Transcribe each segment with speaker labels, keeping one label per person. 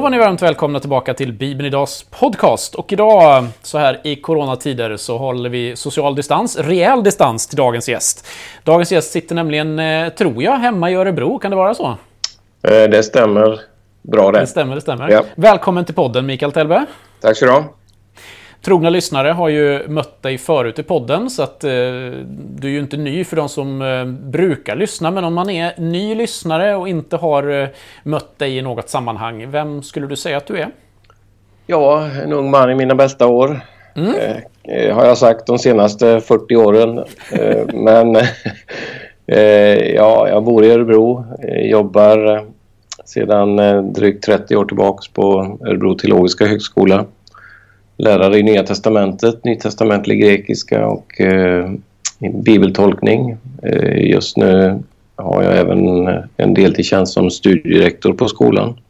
Speaker 1: Då var ni varmt välkomna tillbaka till Bibeln Idags podcast. Och idag, så här i coronatider, så håller vi social distans, rejäl distans till dagens gäst. Dagens gäst sitter nämligen, eh, tror jag, hemma i Örebro. Kan det vara så?
Speaker 2: Eh, Det stämmer bra det.
Speaker 1: Det stämmer, det stämmer.
Speaker 2: Ja.
Speaker 1: Välkommen till podden, Mikael Tellberg.
Speaker 2: Tack så du ha.
Speaker 1: Trogna lyssnare har ju mött dig förut i podden, så att eh, du är ju inte ny för de som eh, brukar lyssna. Men om man är ny lyssnare och inte har eh, mött dig i något sammanhang, vem skulle du säga att du är?
Speaker 2: Ja, en ung man i mina bästa år. Eh, eh, har jag sagt de senaste 40 åren. Eh, men ja, jag bor i Örebro. Jobbar sedan drygt 30 år tillbaks på Örebro teologiska högskola. Lärare i Nya Testamentet, nytestamentlig grekiska och eh, bibeltolkning. Eh, just nu har jag även eh, en deltidstjänst som studierektor på skolan.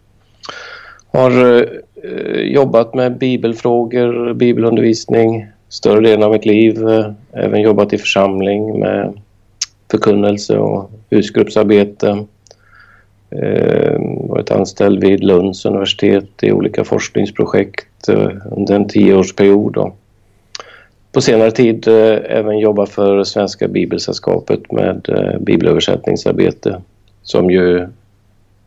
Speaker 2: Har eh, jobbat med bibelfrågor, bibelundervisning större delen av mitt liv. Eh, även jobbat i församling med förkunnelse och husgruppsarbete. Eh, varit anställd vid Lunds universitet i olika forskningsprojekt eh, under en tioårsperiod. Och på senare tid eh, även jobbat för Svenska Bibelsällskapet med bibelöversättningsarbete som ju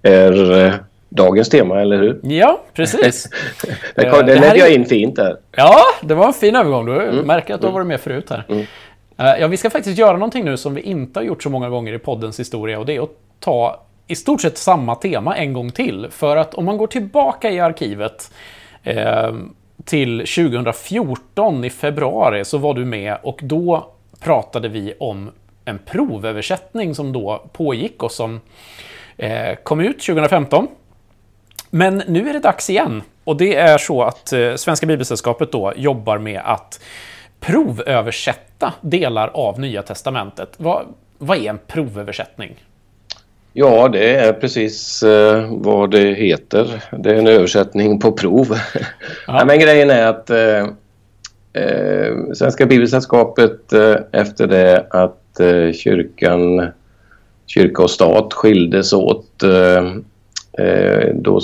Speaker 2: är dagens tema, eller hur?
Speaker 1: Ja, precis.
Speaker 2: Det, kom, det
Speaker 1: det
Speaker 2: ledde jag in fint där.
Speaker 1: Ja, det var en fin övergång. Du märker att du har varit med förut här.
Speaker 2: Mm.
Speaker 1: Ja, vi ska faktiskt göra någonting nu som vi inte har gjort så många gånger i poddens historia och det är att ta i stort sett samma tema en gång till. För att om man går tillbaka i arkivet eh, till 2014 i februari så var du med och då pratade vi om en provöversättning som då pågick och som eh, kom ut 2015. Men nu är det dags igen. Och det är så att eh, Svenska Bibelsällskapet då jobbar med att provöversätta delar av Nya Testamentet. Vad, vad är en provöversättning?
Speaker 2: Ja, det är precis eh, vad det heter. Det är en översättning på prov. Ja. men grejen är att eh, eh, Svenska Bibelsällskapet eh, efter det att eh, kyrkan, kyrka och stat skildes åt eh, eh, då,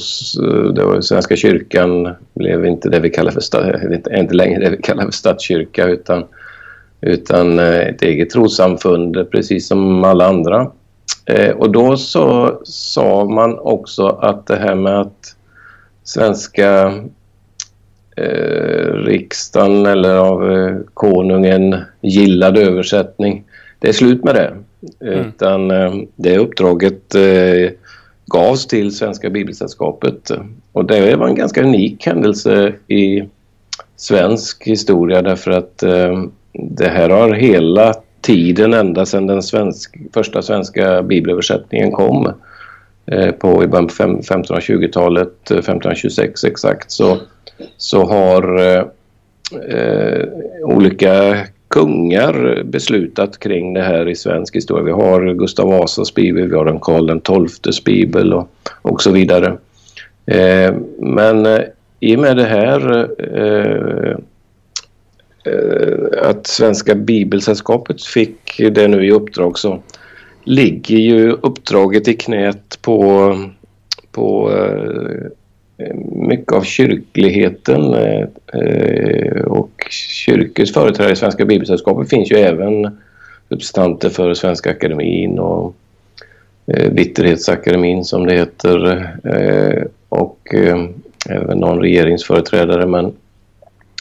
Speaker 2: då Svenska kyrkan blev inte det vi kallar för sta- inte- längre det vi kallar för statskyrka utan, utan ett eget trossamfund precis som alla andra. Eh, och då så sa man också att det här med att svenska eh, riksdagen eller av eh, konungen gillade översättning. Det är slut med det. Utan eh, det uppdraget eh, gavs till Svenska Bibelsällskapet. Och det var en ganska unik händelse i svensk historia därför att eh, det här har hela tiden ända sedan den svensk, första svenska bibelöversättningen kom eh, på i början på 1520-talet, 1526 eh, exakt, så, så har eh, eh, olika kungar beslutat kring det här i svensk historia. Vi har Gustav Vasas bibel, vi har den Karl XIIs bibel och, och så vidare. Eh, men eh, i och med det här eh, Eh, att Svenska Bibelsällskapet fick det nu i uppdrag så ligger ju uppdraget i knät på, på eh, mycket av kyrkligheten eh, och kyrkors företrädare i Svenska Bibelsällskapet finns ju även representanter för Svenska Akademin och eh, Vitterhetsakademin som det heter eh, och eh, även någon regeringsföreträdare men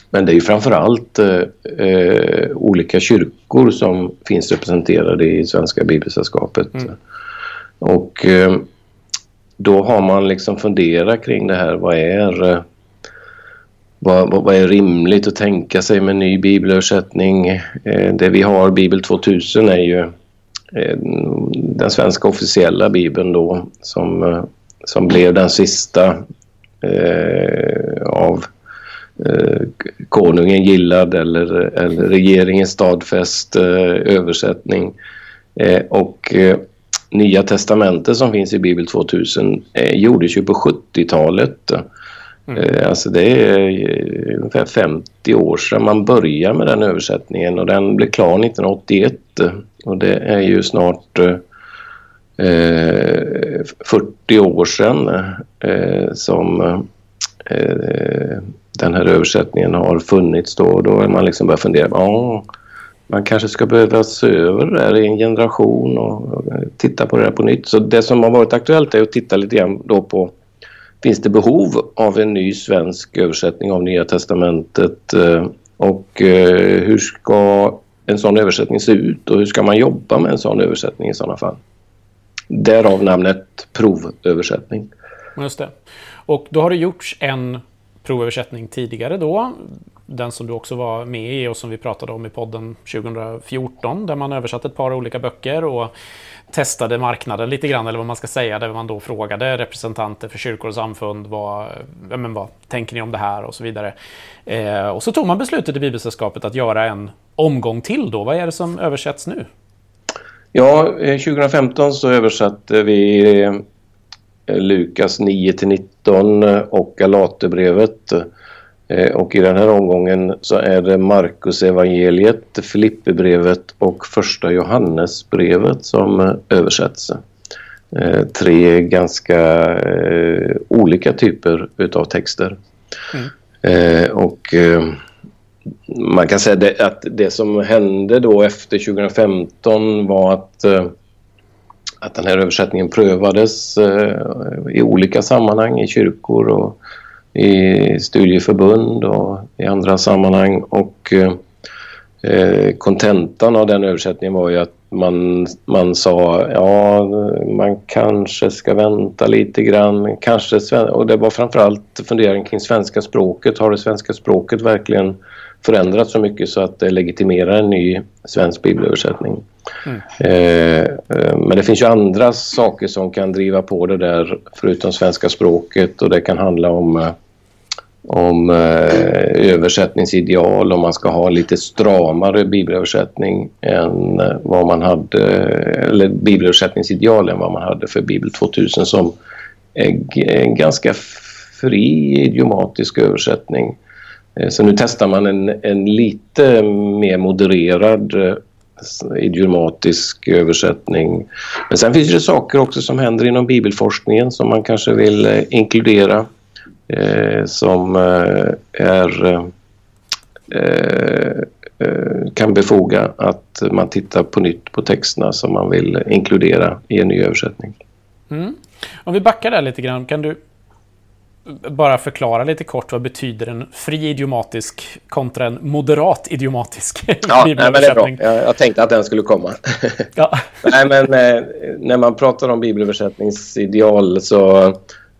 Speaker 2: men det är ju framförallt eh, eh, olika kyrkor som finns representerade i Svenska Bibelsällskapet. Och eh, då har man liksom funderat kring det här. Vad är, eh, vad, vad, är rimligt att tänka sig med ny bibelöversättning? Eh, det vi har, Bibel 2000, är ju eh, den svenska officiella bibeln då som, som blev den sista av konungen gillad eller, eller regeringen stadfäst eh, översättning. Eh, och eh, Nya testamentet som finns i Bibel 2000 eh, gjordes ju på 70-talet. Eh, alltså det är eh, ungefär 50 år sedan man började med den översättningen och den blev klar 1981. Och det är ju snart eh, eh, 40 år sedan eh, som eh, den här översättningen har funnits då. Då är man liksom börjat fundera. Ja, man kanske ska behöva se över det här i en generation och titta på det här på nytt. Så det som har varit aktuellt är att titta lite grann då på Finns det behov av en ny svensk översättning av Nya Testamentet eh, och eh, hur ska en sån översättning se ut och hur ska man jobba med en sån översättning i sådana fall? Därav namnet provöversättning.
Speaker 1: Just det. Och då har det gjorts en provöversättning tidigare då. Den som du också var med i och som vi pratade om i podden 2014 där man översatte ett par olika böcker och testade marknaden lite grann eller vad man ska säga där man då frågade representanter för kyrkor och samfund vad, men vad tänker ni om det här och så vidare. Eh, och så tog man beslutet i Bibelsällskapet att göra en omgång till då. Vad är det som översätts nu?
Speaker 2: Ja, eh, 2015 så översatte vi eh, Lukas 9 19 och Galaterbrevet. Eh, och i den här omgången så är det Markus evangeliet, Filipperbrevet och första Johannesbrevet som översätts. Tre ganska olika typer utav texter. Mm. Och man kan säga att det som hände då efter 2015 var att, eh, att den här översättningen prövades eh, i olika sammanhang i kyrkor och i studieförbund och i andra sammanhang och eh, eh kontentan av den översättningen var ju att man, man sa ja, man kanske ska vänta lite grann. Kanske, och det var framförallt funderingen kring svenska språket. Har det svenska språket verkligen förändrats så mycket så att det legitimerar en ny svensk bibelöversättning. Mm. Eh, men det finns ju andra saker som kan driva på det där förutom svenska språket och det kan handla om eh, om eh, översättningsideal, om man ska ha lite stramare bibelöversättning än eh, vad man hade, eller bibelöversättningsideal än vad man hade för Bibel 2000 som är en ganska fri idiomatisk översättning. Eh, så nu testar man en, en lite mer modererad eh, idiomatisk översättning. Men sen finns det saker också som händer inom bibelforskningen som man kanske vill eh, inkludera. Eh, som eh, är eh, kan befoga att man tittar på nytt på texterna som man vill inkludera i en ny översättning.
Speaker 1: Mm. Om vi backar där lite grann, kan du bara förklara lite kort vad betyder en fri idiomatisk kontra en moderat idiomatisk
Speaker 2: ja, nej, men det är bra. Jag, jag tänkte att den skulle komma. ja. nej, men, eh, när man pratar om bibelöversättningsideal så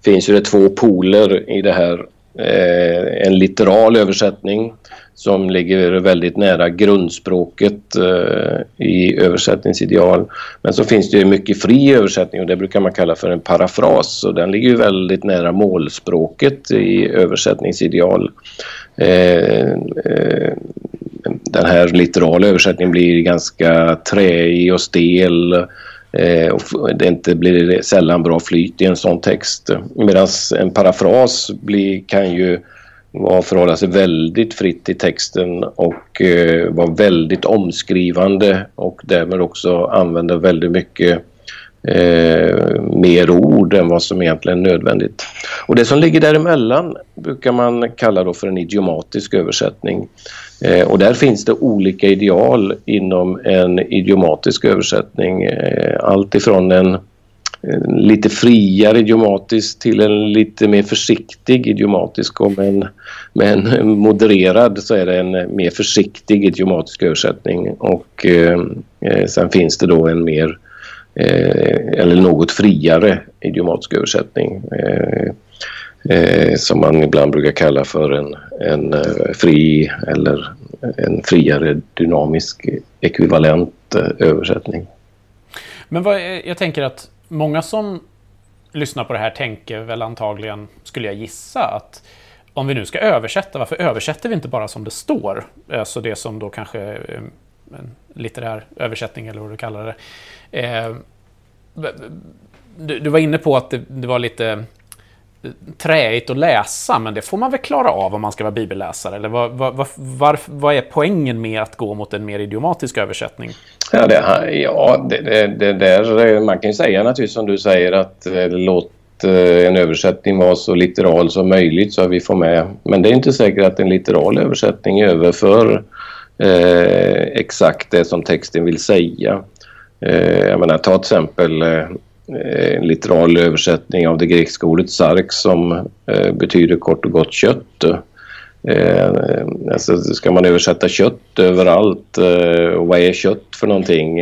Speaker 2: finns det två poler i det här. Eh, en litteral översättning som ligger väldigt nära grundspråket eh, i översättningsideal. Men så finns det mycket fri översättning och det brukar man kalla för en parafras och den ligger väldigt nära målspråket i översättningsideal. Eh, eh, den här litterala översättningen blir ganska träig och stel eh, och det inte blir sällan bra flyt i en sån text. Medan en parafras blir, kan ju var förhålla sig väldigt fritt i texten och eh, var väldigt omskrivande och därmed också använde väldigt mycket eh, mer ord än vad som egentligen är nödvändigt. Och det som ligger däremellan brukar man kalla då för en idiomatisk översättning. Eh, och där finns det olika ideal inom en idiomatisk översättning. Eh, allt ifrån en Eh, lite friare idiomatisk till en lite mer försiktig idiomatisk. Och med en, med en modererad så är det en eh, mer försiktig idiomatisk översättning. Och eh, eh, sen finns det då en mer eh, eller något friare idiomatisk översättning. Eh, eh som man ibland brukar kalla för en, en eh, fri eller en friare dynamisk ekvivalent översättning.
Speaker 1: Men vad, jag tänker att många som lyssnar på det här tänker väl antagligen, skulle jag gissa, att om vi nu ska översätta, varför översätter vi inte bara som det står? Alltså det som då kanske är en litterär översättning eller vad du kallar det. Eh, du, var inne på att det, var lite träigt att läsa, men det får man väl klara av om man ska vara bibelläsare? Eller vad, vad, vad, vad är poängen med att gå mot en mer idiomatisk översättning?
Speaker 2: Ja, det, ja det, det, det där, man kan ju säga naturligtvis som du säger att eh, låt eh, en översättning vara så litteral som möjligt så att vi får med. Men det är inte säkert att en litteral översättning överför eh, exakt det som texten vill säga. Eh, jag menar, ta till exempel eh, Eh, en litteral översättning av det grekiska ordet sark som eh, betyder kort och gott kött. Eh, alltså ska man översätta kött överallt och vad är kött för någonting?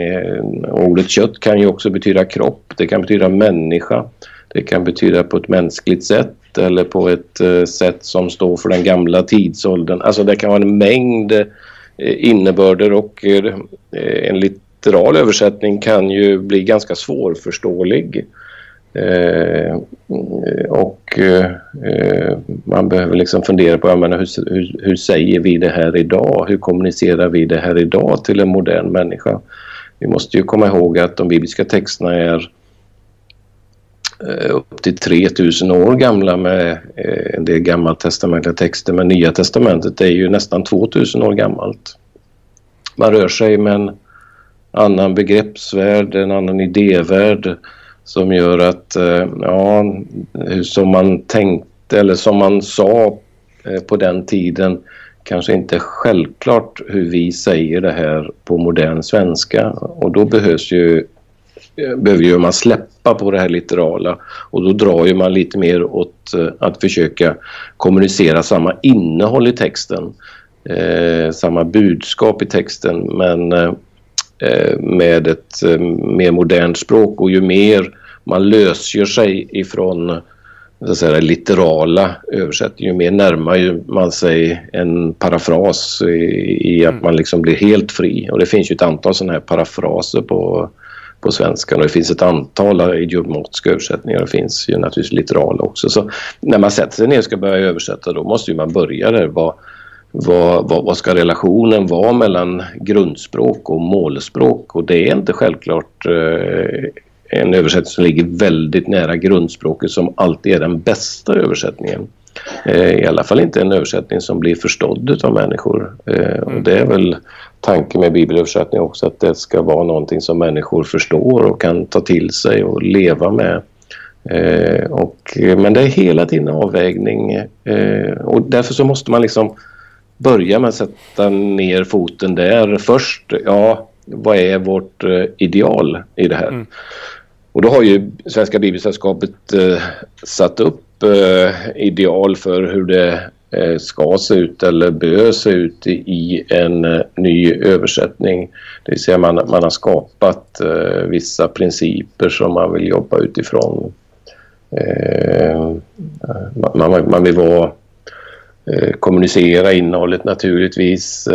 Speaker 2: Ordet kött kan ju också betyda kropp, det kan betyda människa. Det kan betyda på ett mänskligt sätt eller på ett sätt som står för den gamla tidsåldern. Alltså det kan vara en mängd innebörder och enligt en litteral översättning kan ju bli ganska svårförståelig. Eh, och eh, man behöver liksom fundera på menar, hur, hur, hur, säger vi det här idag? Hur kommunicerar vi det här idag till en modern människa? Vi måste ju komma ihåg att de bibliska texterna är eh, upp till 3000 år gamla med eh, en del gammaltestamentliga texter men Nya testamentet är ju nästan 2000 år gammalt. Man rör sig med annan begreppsvärld, en annan idévärld som gör att, eh, ja, som man tänkte eller som man sa eh, på den tiden kanske inte självklart hur vi säger det här på modern svenska och då behövs ju eh, behöver ju man släppa på det här litterala och då drar ju man lite mer åt att försöka kommunicera samma innehåll i texten. Eh, samma budskap i texten men eh, med ett eh, mer modernt språk och ju mer man lösgör sig ifrån så att säga, litterala översättningar, ju mer närmar man sig en parafras i, att mm. man liksom blir helt fri. Och det finns ju ett antal sådana här parafraser på, på svenska och det finns ett antal idiomotiska översättningar. Det finns ju naturligtvis litterala också. Så när man sätter sig ner och ska börja översätta då måste man börja där. Vad, vad, vad, vad, ska relationen vara mellan grundspråk och målspråk? Och det är inte självklart eh, en översättning som ligger väldigt nära grundspråket som alltid är den bästa översättningen. Eh, I alla fall inte en översättning som blir förstådd av människor. Eh, och det är väl tanken med bibelöversättning också att det ska vara någonting som människor förstår och kan ta till sig och leva med. Eh, och, men det är hela tiden avvägning och därför så måste man liksom börja med att sätta ner foten där först. Ja, vad är vårt ideal i det här? Mm. Och då har ju Svenska Bibelsällskapet eh, satt upp eh, ideal för hur det eh, ska se ut eller bör se ut i en eh, ny översättning. Det vill säga man, man har skapat eh, vissa principer som man vill jobba utifrån. Eh, man, man vill vara kommunicera innehållet naturligtvis.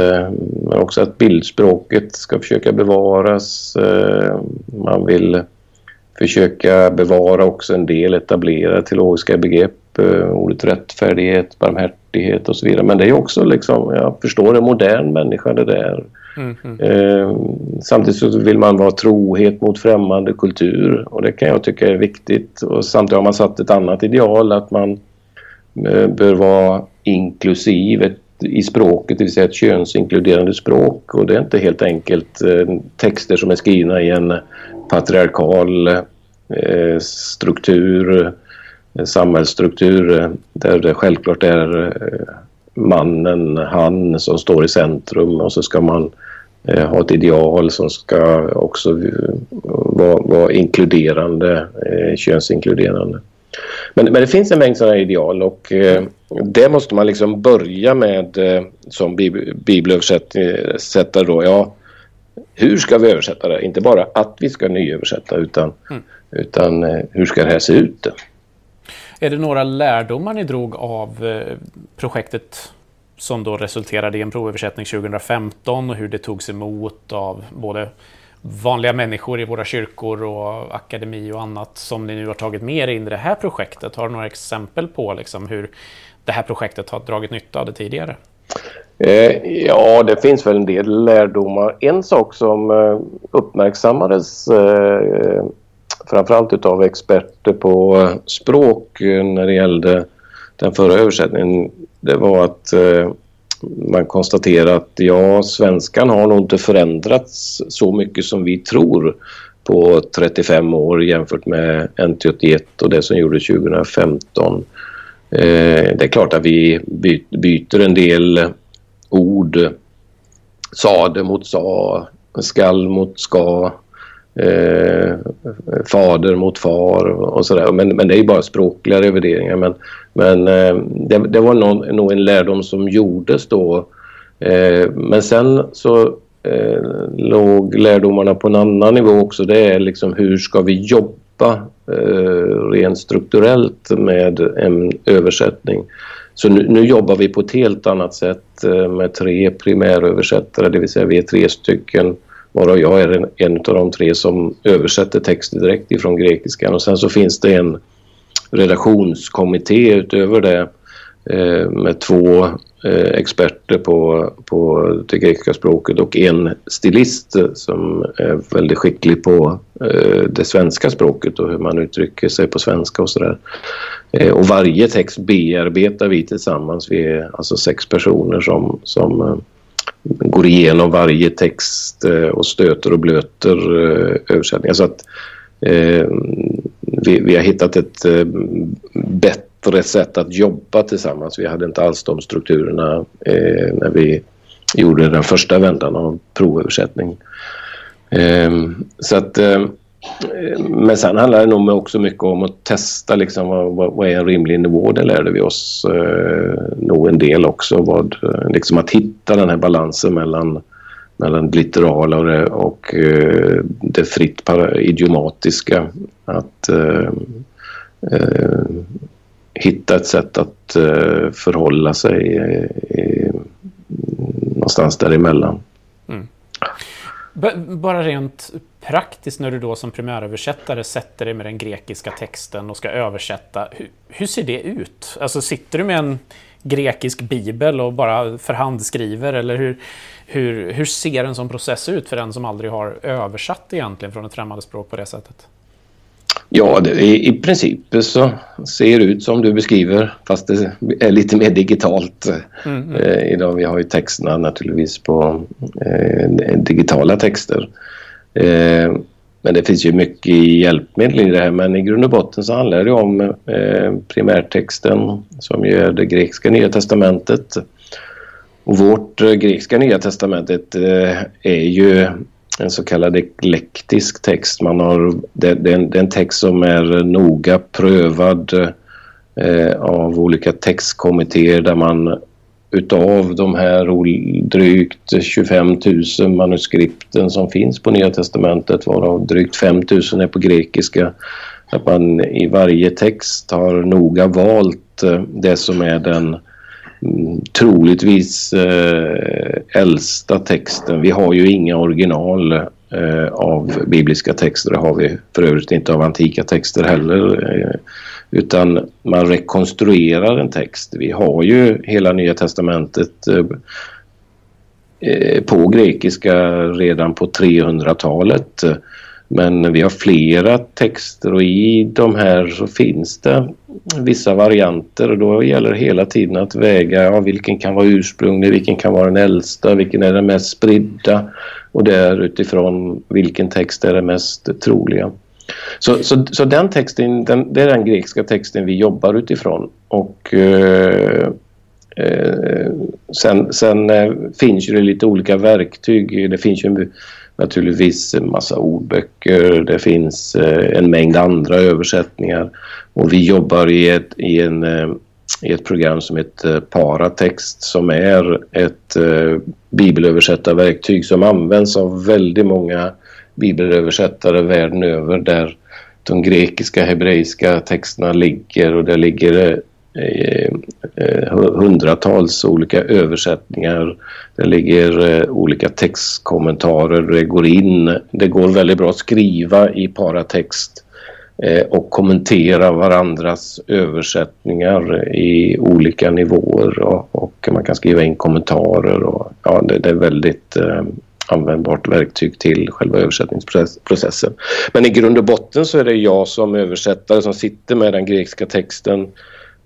Speaker 2: Men också att bildspråket ska försöka bevaras. Man vill försöka bevara också en del etablerade teologiska begrepp, eh, ordet rättfärdighet, barmhärtighet och så vidare. Men det är också liksom, jag förstår en modern människa det där. Mm, mm. Eh, samtidigt så vill man vara trohet mot främmande kultur och det kan jag tycka är viktigt. Och samtidigt har man satt ett annat ideal att man eh, Eh, bör vara inklusiv i språket, det vill säga ett könsinkluderande språk och det är inte helt enkelt eh, texter som är skrivna i en patriarkal eh, struktur, samhällsstruktur där det självklart är mannen, han som står i centrum och så ska man ha ett ideal som ska också vara, vara inkluderande, könsinkluderande. Men, men det finns en mängd sådana ideal och eh, det måste man liksom börja med eh, som bibelöversättare då. Ja, hur ska vi översätta det? Inte bara att vi ska nyöversätta utan, mm. utan eh, hur ska det här se ut?
Speaker 1: Är det några lärdomar ni drog av eh, projektet som då resulterade i en provöversättning 2015 och hur det togs emot av både vanliga människor i våra kyrkor och akademi och annat som ni nu har tagit med er in i det här projektet? Har du några exempel på liksom hur det här projektet har dragit nytta av det tidigare?
Speaker 2: Eh, ja, det finns väl en del lärdomar. En sak som eh, uppmärksammades eh, framförallt utav experter på språk när det gällde den förra översättningen det var att man konstaterar att ja, svenskan har nog inte förändrats så mycket som vi tror på 35 år jämfört med NT81 och det som gjordes 2015. Eh, det är klart att vi byter en del ord. Sade mot sa, skall mot ska, eh, fader mot far och sådär. Men, men det är ju bara språkliga revideringar. Men, men eh, det, det, var nog, nog en lärdom som gjordes då. Eh, men sen så eh, låg lärdomarna på en annan nivå också. Det är liksom hur ska vi jobba eh, rent strukturellt med en översättning. Så nu, nu, jobbar vi på ett helt annat sätt eh, med tre primäröversättare, det vill säga vi är tre stycken varav jag är en, en av de tre som översätter texter direkt ifrån grekiskan och sen så finns det en redaktionskommitté utöver det eh, med två eh, experter på, på det grekiska språket och en stilist som är väldigt skicklig på eh, det svenska språket och hur man uttrycker sig på svenska och sådär. Eh, och varje text bearbetar vi tillsammans. Vi är alltså sex personer som, som eh, går igenom varje text eh, och stöter och blöter eh, översättningar. Så att eh, vi, vi, har hittat ett eh, bättre sätt att jobba tillsammans. Vi hade inte alls de strukturerna eh, när vi gjorde den första vändan av provöversättning. Eh, så att, Eh, men sen handlar det nog också mycket om att testa liksom, vad, vad är en rimlig nivå. Det lärde vi oss eh, nog en del också. Vad, liksom att hitta den här balansen mellan mellan det litterala och det, och, eh, det fritt idiomatiska. Att eh, eh, hitta ett sätt att eh, förhålla sig eh, någonstans däremellan.
Speaker 1: Bara rent praktiskt när du då som primäröversättare sätter dig med den grekiska texten och ska översätta. Hur, hur ser det ut? Alltså sitter du med en grekisk bibel och bara förhandskriver eller hur, hur, hur ser en sån process ut för den som aldrig har översatt egentligen från ett främmande språk på det sättet?
Speaker 2: Ja, det, i, i princip så ser det ut som du beskriver fast det är lite mer digitalt mm, mm. Eh, idag. Vi har ju texterna naturligtvis på eh, digitala texter. Eh, men det finns ju mycket hjälpmedel i det här men i grund och botten så handlar det om eh, primärtexten som ju är det grekiska nya testamentet och vårt eh, grekiska nya testamentet eh, är ju en så kallad eklektisk text. Man har, det, det, är en, det, är en, text som är noga prövad eh, av olika textkommittéer där man utav de här drygt 25 000 manuskripten som finns på Nya Testamentet varav drygt 5 000 är på grekiska. Att man i varje text har noga valt eh, det som är den troligtvis eh, äldsta texten. Vi har ju inga original eh, av bibliska texter. Det har vi för övrigt inte av antika texter heller. Eh, utan man rekonstruerar en text. Vi har ju hela Nya Testamentet på grekiska redan på 300-talet. Men vi har flera texter och i de här så finns det vissa varianter och då gäller det hela tiden att väga ja, vilken kan vara ursprunglig, vilken kan vara den äldsta, vilken är den mest spridda och där utifrån vilken text är den mest troliga. Så, så, så den texten, den, det är den grekiska texten vi jobbar utifrån och eh, eh, sen, sen eh, finns det lite olika verktyg. Det finns ju naturligtvis en massa ordböcker, det finns eh, en mängd andra översättningar. Och vi jobbar i ett, i en, eh, i ett program som heter Paratext som är ett eh, bibelöversättarverktyg som används av väldigt många bibelöversättare världen över där de grekiska, hebreiska texterna ligger. Och där ligger Eh, eh, hundratals olika översättningar. Det ligger eh, olika textkommentarer. Det går in. Det går väldigt bra att skriva i paratext och kommentera varandras översättningar i olika nivåer och, man kan skriva in kommentarer och ja, det, det är väldigt användbart verktyg till själva översättningsprocessen. Men i grund och botten så är det jag som översättare som sitter med den grekiska texten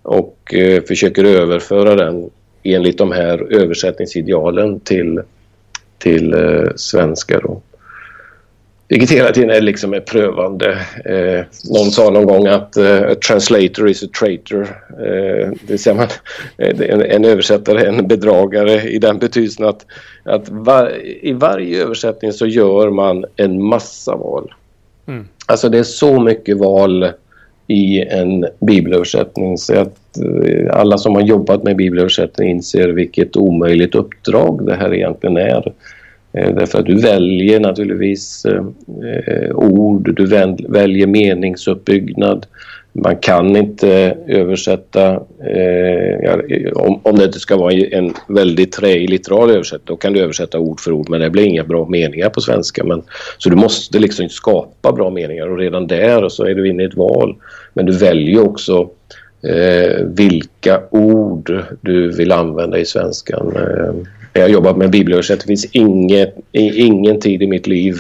Speaker 2: och eh, försöker överföra den enligt de här översättningsidealen till, till eh, svenska. Då. Vilket hela tiden är liksom är prövande. Eh, någon sa någon gång att eh, a translator is a traitor. Eh, det säga man, eh, en, en översättare är en bedragare i den betydelsen att, att var, i varje översättning så gör man en massa val. Mm. Alltså det är så mycket val i en bibelöversättning så att eh, alla som har jobbat med bibelöversättning inser vilket omöjligt uppdrag det här egentligen är. Eh, därför att du väljer naturligtvis eh, ord, du väljer meningsuppbyggnad. Man kan inte översätta, eh, om, om det inte ska vara en väldigt träig litteral översättning, då kan du översätta ord för ord men det blir inga bra meningar på svenska. Men, så du måste liksom skapa bra meningar och redan där så är du inne i ett val. Men du väljer också eh, vilka ord du vill använda i svenskan. Eh, jag har jobbat med bibelöversättning. Det finns inget, ingen tid i mitt liv,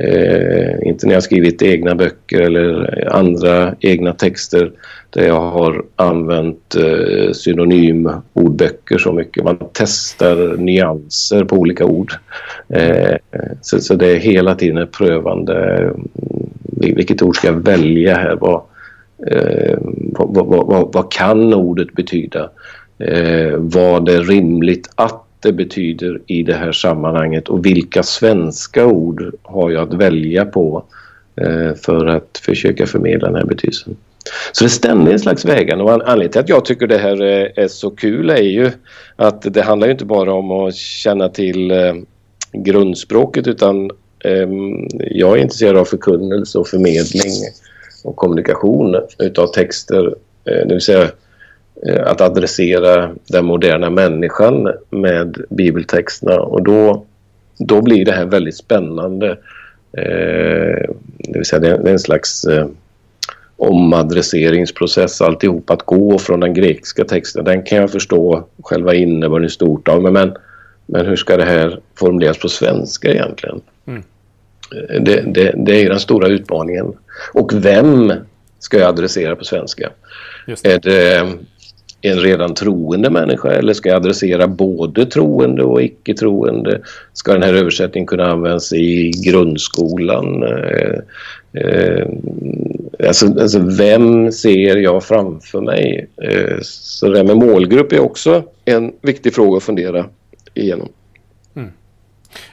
Speaker 2: eh, inte när jag skrivit egna böcker eller andra egna texter, där jag har använt eh, synonymordböcker så mycket. Man testar nyanser på olika ord. Eh, så, så, det är hela tiden ett prövande. Mm, vilket ord ska jag välja här? Vad, eh, vad, vad, vad, vad, kan ordet betyda? Eh, vad är rimligt att det betyder i det här sammanhanget och vilka svenska ord har jag att välja på eh, för att försöka förmedla den här betydelsen. Så det är ständigt en slags vägande och anledningen till att jag tycker det här eh, är så kul är ju att det handlar inte bara om att känna till eh, grundspråket utan ehm, jag är intresserad av förkunnelse och förmedling och kommunikation utav texter. Det vill säga att adressera den moderna människan med bibeltexterna och då, då blir det här väldigt spännande. Eh, det vill säga det är en slags eh, omadresseringsprocess alltihop att gå från den grekiska texten. Den kan jag förstå själva innebörden i stort av men, men hur ska det här formuleras på svenska egentligen? Mm. Eh, det, det, det är den stora utmaningen. Och vem ska jag adressera på svenska? Är det en redan troende människa eller ska jag adressera både troende och icke-troende? Ska den här översättningen kunna användas i grundskolan? Eh, eh, alltså, alltså, vem ser jag framför mig? Eh, så det här med målgrupp är också en viktig fråga att fundera igenom. Mm.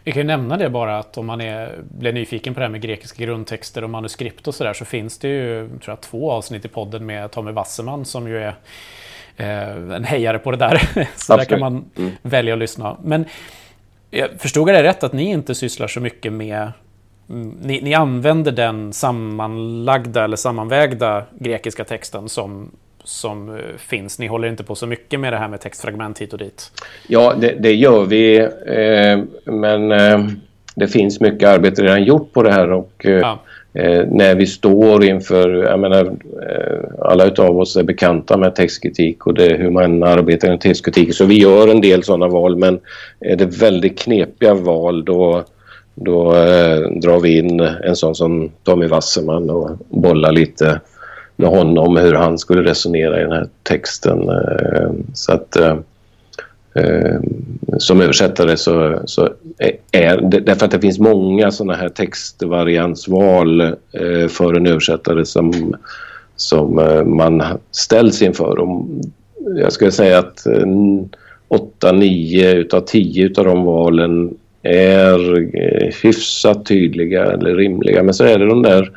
Speaker 1: Vi kan ju nämna det bara att om man är, blir nyfiken på det här med grekiska grundtexter och manuskript och sådär så finns det ju tror jag, två avsnitt i podden med Tommy Wasserman som ju är en hejare på det där. så Absolut. där kan man mm. välja att lyssna. Men jag förstod jag det rätt att ni inte sysslar så mycket med mm, ni, ni, använder den sammanlagda eller sammanvägda grekiska texten som, som eh, finns. Ni håller inte på så mycket med det här med textfragment hit och dit.
Speaker 2: Ja, det, det gör vi. Eh, men eh, det finns mycket arbete redan gjort på det här och eh, ja eh, när vi står inför, jag menar, eh, alla utav oss är bekanta med textkritik och det, hur man arbetar med textkritik. Så vi gör en del sådana val men är det väldigt knepiga val då, då eh, drar vi in en sån som Tommy Wasserman och bollar lite med honom hur han skulle resonera i den här texten. Eh, så att Eh, Ehm, som översättare så, så är det därför att det finns många sådana här textvariansval eh, för en översättare som, som eh, man ställs inför. Och jag skulle säga att eh, 8-9 utav 10 utav de valen är eh, hyfsat tydliga eller rimliga. Men så är det de där eh,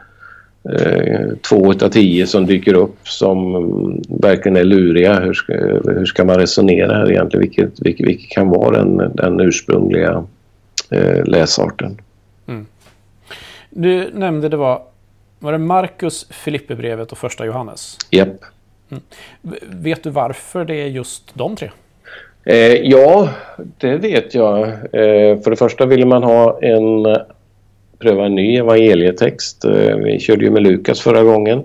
Speaker 2: två av tio som dyker upp som verkligen är luriga. Hur ska, hur ska man resonera här egentligen? Vilket, vilket, vilket kan vara den, den ursprungliga eh, läsarten? Mm.
Speaker 1: Du nämnde det var, var det Markus, Filipperbrevet och första Johannes?
Speaker 2: Japp. Mm.
Speaker 1: Vet du varför det är just de tre?
Speaker 2: Eh, ja, det vet jag. Eh, för det första ville man ha en pröva en ny evangelietext. Eh, vi körde ju med Lukas förra gången.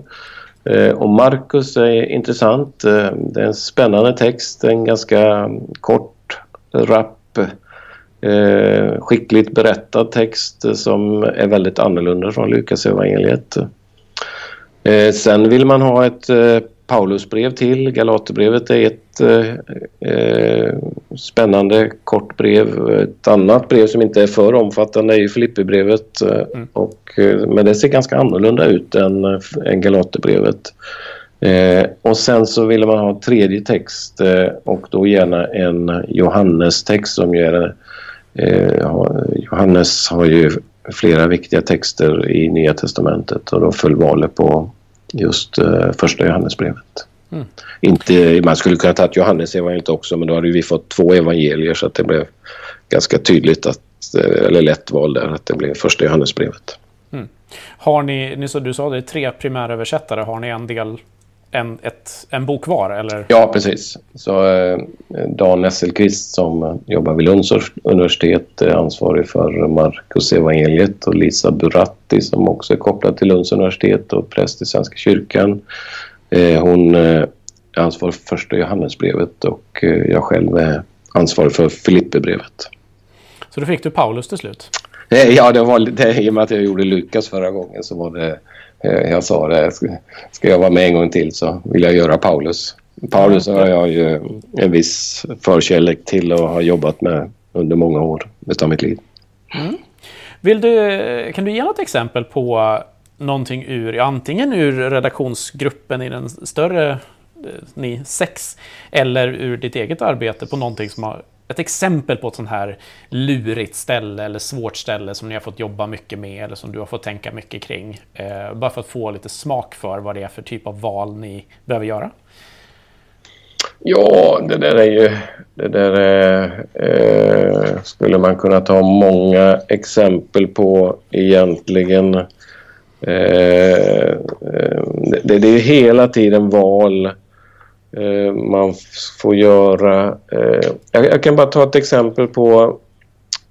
Speaker 2: Eh, och Markus är intressant. Eh, det är en spännande text, en ganska kort, rapp skickligt berättad text som är väldigt annorlunda från Lukas evangeliet. Sen vill man ha ett Paulusbrev till. Galaterbrevet är ett eh, eh, spännande kort brev. Ett annat brev som inte är för omfattande är Filippibrevet. Eh, mm. Och, men det ser ganska annorlunda ut än, än Galaterbrevet. Eh, och sen så ville man ha tredje text eh, och då gärna en Johannes-text som är... Eh, Johannes har ju flera viktiga texter i Nya Testamentet och då föll valet på just eh, första Johannesbrevet. Mm. Inte, man skulle kunna ta Johannes evangeliet också men då hade vi fått två evangelier så att det blev ganska tydligt att, eh, eller lätt val där, att det blev första Johannesbrevet. Mm.
Speaker 1: Har ni, ni så du sa det tre primäröversättare, har ni en del en, ett, en bok var? Eller?
Speaker 2: Ja, precis. Så eh, Dan Nesselqvist som jobbar vid Lunds universitet är ansvarig för Marcus evangeliet och Lisa Buratti som också är kopplad till Lunds universitet och präst i Svenska kyrkan. Eh, hon eh, är ansvarig för första Johannesbrevet och eh, jag själv är ansvarig för Filippebrevet.
Speaker 1: Så då fick du Paulus till slut?
Speaker 2: Ja, det var det, i och med att jag gjorde Lukas förra gången så var det jag sa det, ska jag vara med en gång till så vill jag göra Paulus. Paulus har jag ju en viss förkärlek till och har jobbat med under många år av mitt liv. Mm.
Speaker 1: Vill du, kan du ge något exempel på någonting ur, antingen ur redaktionsgruppen i den större, eh, ni sex, eller ur ditt eget arbete på någonting som har ett exempel på ett sånt här lurigt ställe eller svårt ställe som ni har fått jobba mycket med eller som du har fått tänka mycket kring. Eh, bara för att få lite smak för vad det är för typ av val ni behöver göra.
Speaker 2: Ja, det där är ju... Det där är, eh, skulle man kunna ta många exempel på egentligen. Eh, eh, det, det är hela tiden val Eh, man får göra... Eh, jag, kan bara ta ett exempel på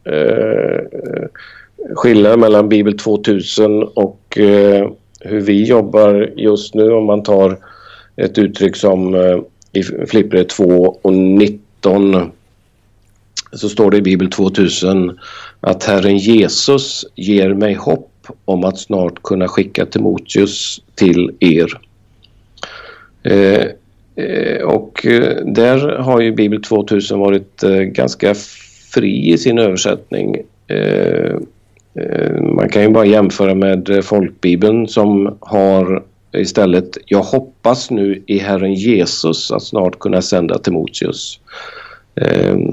Speaker 2: eh, skillnaden mellan Bibel 2000 och eh, hur vi jobbar just nu om man tar ett uttryck som eh, i Flippre 2 och 19 så står det i Bibel 2000 att Herren Jesus ger mig hopp om att snart kunna skicka Timoteus till er. Eh, eh och eh, där har ju Bibel 2000 varit eh, ganska fri i sin översättning. Eh, man kan ju bara jämföra med folkbibeln som har istället Jag hoppas nu i Herren Jesus att snart kunna sända Timoteus.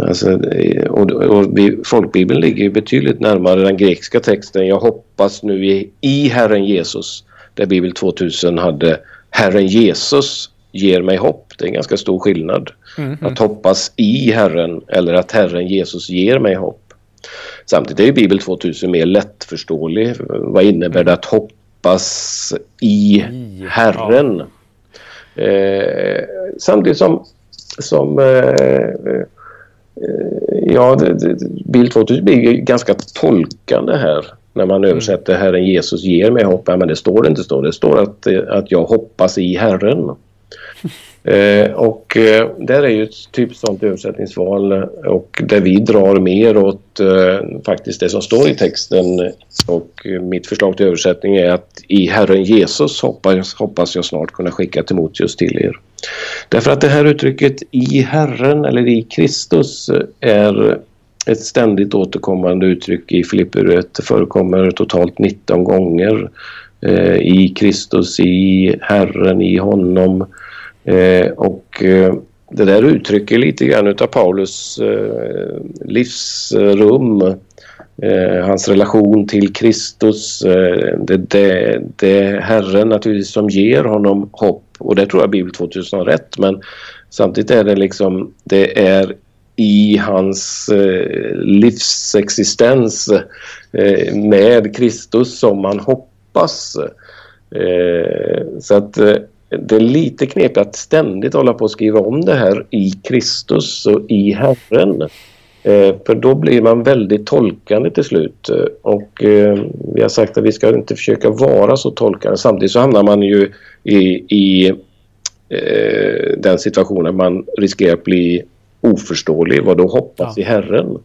Speaker 2: Alltså, och, och vi, folkbibeln ligger betydligt närmare den grekiska texten Jag hoppas nu i, i Herren Jesus där Bibel 2000 hade Herren Jesus ger mig hopp. Det är en ganska stor skillnad. Mm -hmm. Att hoppas i Herren eller att Herren Jesus ger mig hopp. Samtidigt är Bibel 2000 mer lättförståelig. Vad innebär det att hoppas i Herren? Ja. Eh, samtidigt som, som eh, eh, ja, det, det, Bild 2000 blir ganska tolkande här när man mm. översätter Herren Jesus ger mig hopp. Ja, men det står inte så. Det står att, att jag hoppas i Herren. Eh, och eh, där är ju ett typiskt sånt översättningsval eh, och där vi drar mer åt eh, faktiskt det som står i texten och eh, mitt förslag till översättning är att i Herren Jesus hoppas, hoppas jag snart kunna skicka Timoteus till er. Därför att det här uttrycket i Herren eller i Kristus eh, är ett ständigt återkommande uttryck i Filipperbrevet. Det förekommer totalt 19 gånger i Kristus, i Herren, i honom Eh, och eh, det där uttrycker lite grann utav Paulus eh, livsrum, eh, hans relation till Kristus. Eh, det, det, det är Herren naturligtvis som ger honom hopp och det tror jag Bibel 2000 har rätt men samtidigt är det liksom, det är i hans eh, livsexistens eh, med Kristus som han hoppas. Eh, så att eh, det är lite knepigt att ständigt hålla på att skriva om det här i Kristus och i Herren. Eh, för då blir man väldigt tolkande till slut. Och eh, vi har sagt att vi ska inte försöka vara så tolkande. Samtidigt så hamnar man ju i, i eh, den situationen man riskerar att bli oförståelig. Vad då hoppas ja. i Herren?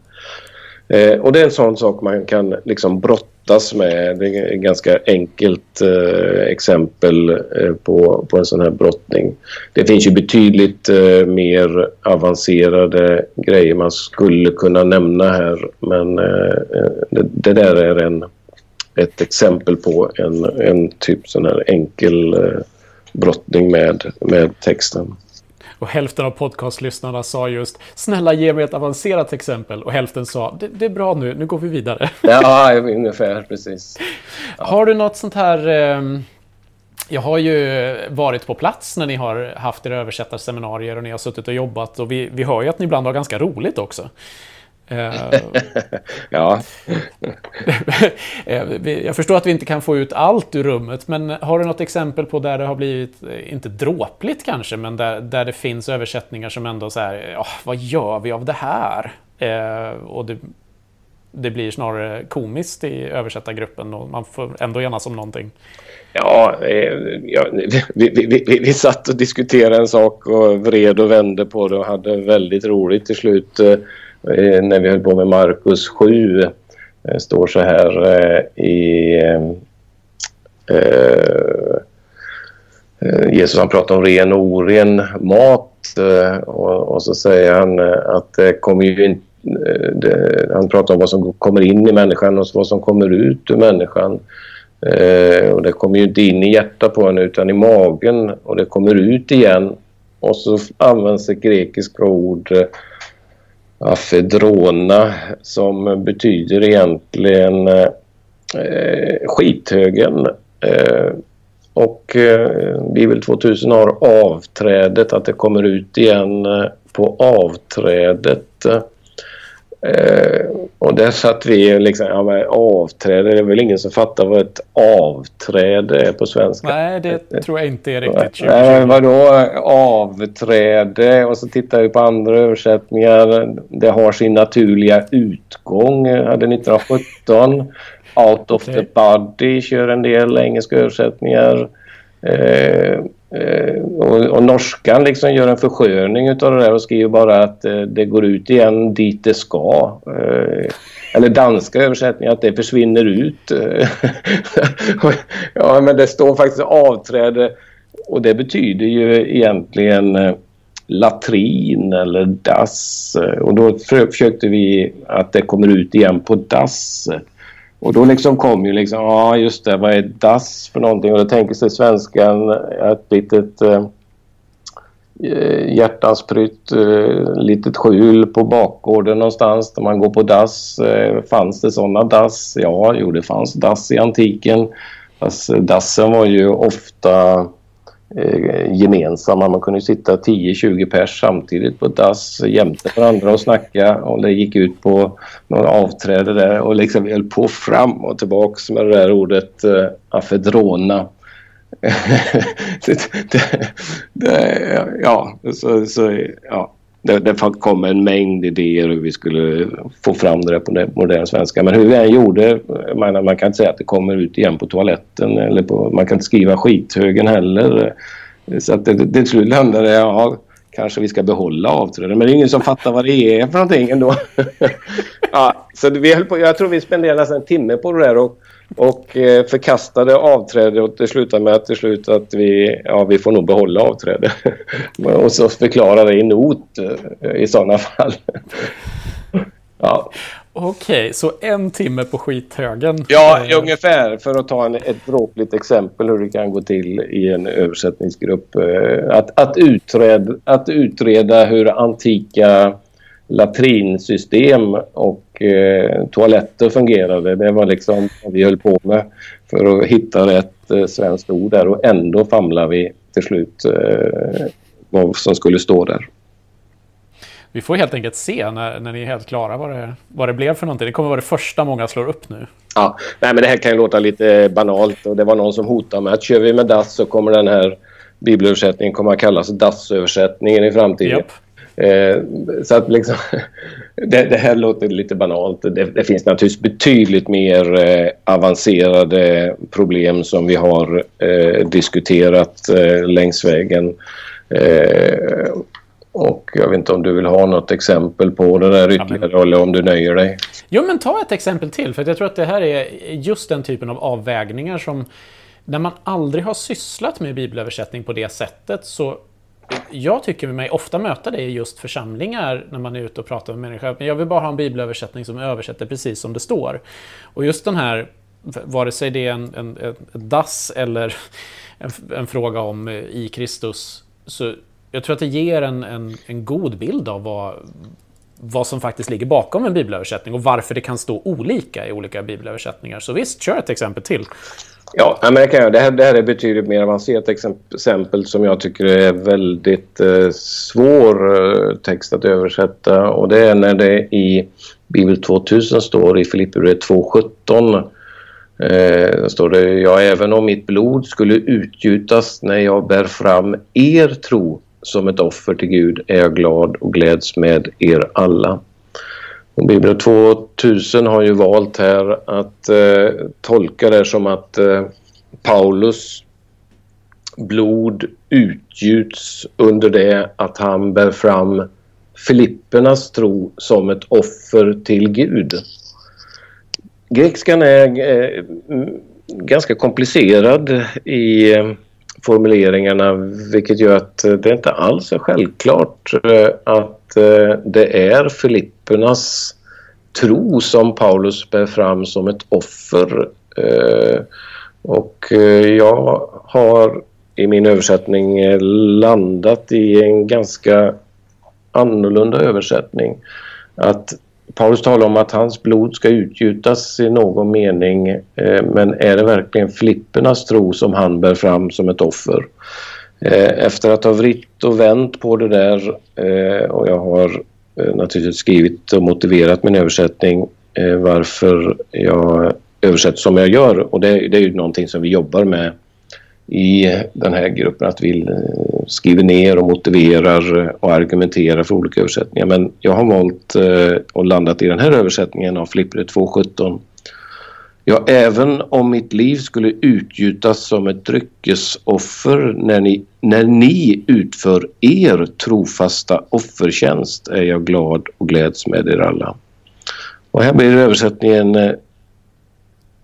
Speaker 2: Eh, och det är en sån sak man kan liksom brottas med. Det är ett ganska enkelt eh, exempel eh, på, på en sån här brottning. Det finns ju betydligt eh, mer avancerade grejer man skulle kunna nämna här. Men eh, eh det, det, där är en, ett exempel på en, en typ sån här enkel eh, brottning med, med texten.
Speaker 1: Och hälften av podcastlyssnarna sa just snälla ge mig ett avancerat exempel. Och hälften sa det, det är bra nu, nu går vi vidare.
Speaker 2: Ja, ungefär precis.
Speaker 1: Ja. Har du något sånt här... Eh, jag har ju varit på plats när ni har haft era översättarseminarier och ni har suttit och jobbat och vi, vi hör ju att ni ibland har ganska roligt också.
Speaker 2: Eh, ja.
Speaker 1: Eh, jag förstår att vi inte kan få ut allt ur rummet, men har du något exempel på där det har blivit, eh, inte dråpligt kanske, men där, där det finns översättningar som ändå så här, oh, vad gör vi av det här? Eh, och det, det blir snarare komiskt i översättargruppen och man får ändå enas om någonting.
Speaker 2: Ja, ja vi, vi, vi, vi satt och diskuterade en sak och vred och vände på det och hade väldigt roligt till slut. Eh, Eh, när vi höll på med Markus 7 det eh, står så här eh, i eh, Jesus han pratar om ren och oren mat och, och, så säger han att det kommer ju inte det, han pratar om vad som kommer in i människan och vad som kommer ut ur människan. Eh, och det kommer ju inte in i hjärtat på en utan i magen och det kommer ut igen. Och så används det grekiska ord afedrona som betyder egentligen eh, skithögen. Eh, och eh, Bibel 2000 har avträdet, att det kommer ut igen eh, på avträdet. Eh, och där satt vi liksom, ja men avträde, det är väl ingen som fattar vad ett avträde är på svenska.
Speaker 1: Nej, det tror jag inte är riktigt
Speaker 2: Nej, vadå avträde? Och så tittar vi på andra översättningar. Det har sin naturliga utgång, hade 1917. Out of okay. the body kör en del engelska översättningar. Eh, Eh, och, och, norskan liksom gör en försköning utav det där och skriver bara att eh, det går ut igen dit det ska. Eh, eller danska översättningar att det försvinner ut. ja men det står faktiskt avträde och det betyder ju egentligen eh, latrin eller dass eh, och då försökte vi att det kommer ut igen på dass. Och då liksom kom ju liksom, ja just det, vad är dass för någonting? Och då tänker sig svenskan ett litet eh, eh hjärtans hjärtansprytt eh, litet skjul på bakgården någonstans där man går på dass. Eh, fanns det sådana dass? Ja, jo det fanns dass i antiken. Fast dassen var ju ofta eh, gemensamma. Man kunde sitta 10-20 pers samtidigt på ett dass jämte varandra och snacka och det gick ut på några avträde där och liksom höll på fram och tillbaks med det där ordet eh, afedrona. det, det, det, ja, så, så, ja, det, det kom en mängd idéer hur vi skulle få fram det på modern svenska. Men hur vi än gjorde, man, man kan inte säga att det kommer ut igen på toaletten eller på, man kan inte skriva skithögen heller. Så att det, det till slut landade ja, kanske vi ska behålla avträdet. Men det är ingen som fattar vad det är för någonting ändå. ja, så vi höll på, jag tror vi spenderade nästan en timme på det där och och eh, förkastade avträde och det slutade med att till slut att vi, ja, vi får nog behålla avträde. och så förklara det i not eh, i sådana fall.
Speaker 1: ja. Okej, okay, så en timme på skithögen?
Speaker 2: Ja, eh. ungefär. För att ta en, ett dråpligt exempel hur det kan gå till i en översättningsgrupp. Att, att, utreda, att utreda hur antika latrinsystem och eh, toaletter fungerade. Det var liksom vad vi höll på med för att hitta rätt eh, svenskt ord där och ändå famlar vi till slut eh, vad som skulle stå där.
Speaker 1: Vi får helt enkelt se när, när ni är helt klara vad det, vad det blev för någonting. Det kommer vara det första många slår upp nu.
Speaker 2: Ja, nej men det här kan ju låta lite banalt och det var någon som hotade med att kör vi med DAS så kommer den här bibelöversättningen komma att kallas DAS-översättningen i framtiden. Yep. Eh, så att liksom, det, det, här låter lite banalt. Det, det finns naturligtvis betydligt mer eh, avancerade problem som vi har eh, diskuterat eh, längs vägen. Eh, och jag vet inte om du vill ha något exempel på det där ytterligare ja, eller om du nöjer dig.
Speaker 1: Jo, men ta ett exempel till. För jag tror att det här är just den typen av avvägningar som när man aldrig har sysslat med bibelöversättning på det sättet så jag tycker mig ofta möta det i just församlingar när man är ute och pratar med människor. Men jag vill bara ha en bibelöversättning som översätter precis som det står. Och just den här, vare sig det är en, en, en dass eller en, en, fråga om eh, i Kristus, så jag tror att det ger en, en, en god bild av vad, vad som faktiskt ligger bakom en bibelöversättning och varför det kan stå olika i olika bibelöversättningar. Så visst, kör ett exempel till.
Speaker 2: Ja, men det, kan jag. Det, här, det här är betydligt mer avancerat exempel som jag tycker är väldigt eh, svår eh, text att översätta. Och det är när det i Bibel 2000 står i Filipperbrevet 2.17 eh, står det Ja, även om mitt blod skulle utgjutas när jag bär fram er tro som ett offer till Gud är jag glad och gläds med er alla. Och Bibel 2000 har ju valt här att eh, tolka det som att eh, Paulus blod utgjuts under det att han bär fram Filippernas tro som ett offer till Gud. Grekiskan är eh, ganska komplicerad i eh, formuleringarna vilket gör att eh, det inte alls är självklart eh, att eh, det är Filippernas tro som Paulus bär fram som ett offer. Och jag har i min översättning landat i en ganska annorlunda översättning. Att Paulus talar om att hans blod ska utgjutas i någon mening eh, men är det verkligen flippernas tro som han bär fram som ett offer? Eh, efter att ha vritt och vänt på det där eh, och jag har naturligtvis skrivit och motiverat min översättning varför jag översätter som jag gör och det, det är ju någonting som vi jobbar med i den här gruppen att vi eh, skriver ner och motiverar eh, och argumenterar för olika översättningar. Men jag har valt eh, och landat i den här översättningen av Flipper 2.17. Ja, även om mitt liv skulle utgjutas som ett dryckesoffer när ni, när ni utför er trofasta offertjänst är jag glad och gläds med er alla. Och här blir översättningen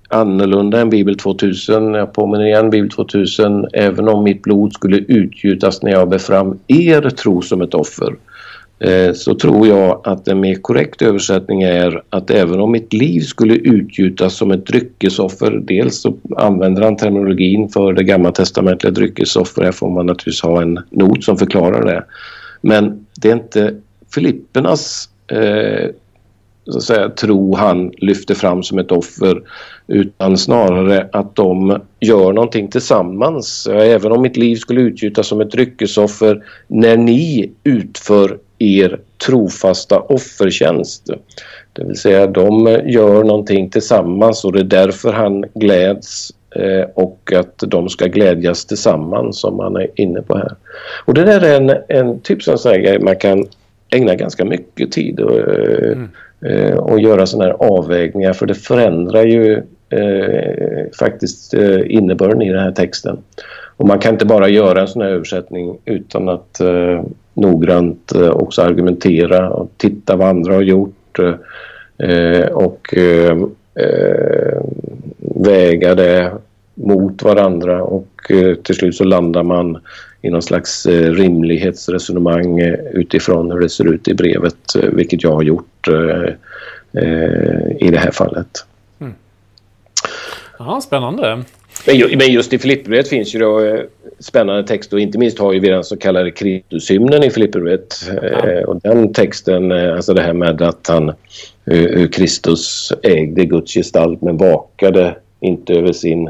Speaker 2: annorlunda än Bibel 2000. Jag påminner igen Bibel 2000. Även om mitt blod skulle utgjutas när jag bär fram er tro som ett offer eh, så tror jag att en mer korrekt översättning är att även om mitt liv skulle utgjutas som ett dryckesoffer, dels så använder han terminologin för det gamla testamentliga dryckesoffer, här får man naturligtvis ha en not som förklarar det. Men det är inte Filippernas eh, så att säga, tro han lyfter fram som ett offer utan snarare att de gör någonting tillsammans. Även om mitt liv skulle utgjutas som ett dryckesoffer när ni utför er trofasta offertjänst. Det vill säga de gör någonting tillsammans och det är därför han gläds eh, och att de ska glädjas tillsammans som han är inne på här. Och det där är en, en typ som säger man kan ägna ganska mycket tid och, eh, mm. Eh, och göra sådana här avvägningar för det förändrar ju eh, faktiskt eh, innebörden i den här texten. Och man kan inte bara göra en sån här översättning utan att eh, noggrant eh, också argumentera och titta vad andra har gjort och väga det mot varandra och till slut så landar man i någon slags rimlighetsresonemang utifrån hur det ser ut i brevet, vilket jag har gjort i det här fallet.
Speaker 1: Ja, spännande.
Speaker 2: Men just i Filipperbrevet finns ju då eh, spännande text och inte minst har ju vi den så kallade Kristushymnen i Filipperbrevet. Ja. Eh, och den texten, eh, alltså det här med att han, hur Kristus ägde Guds gestalt men vakade inte över sin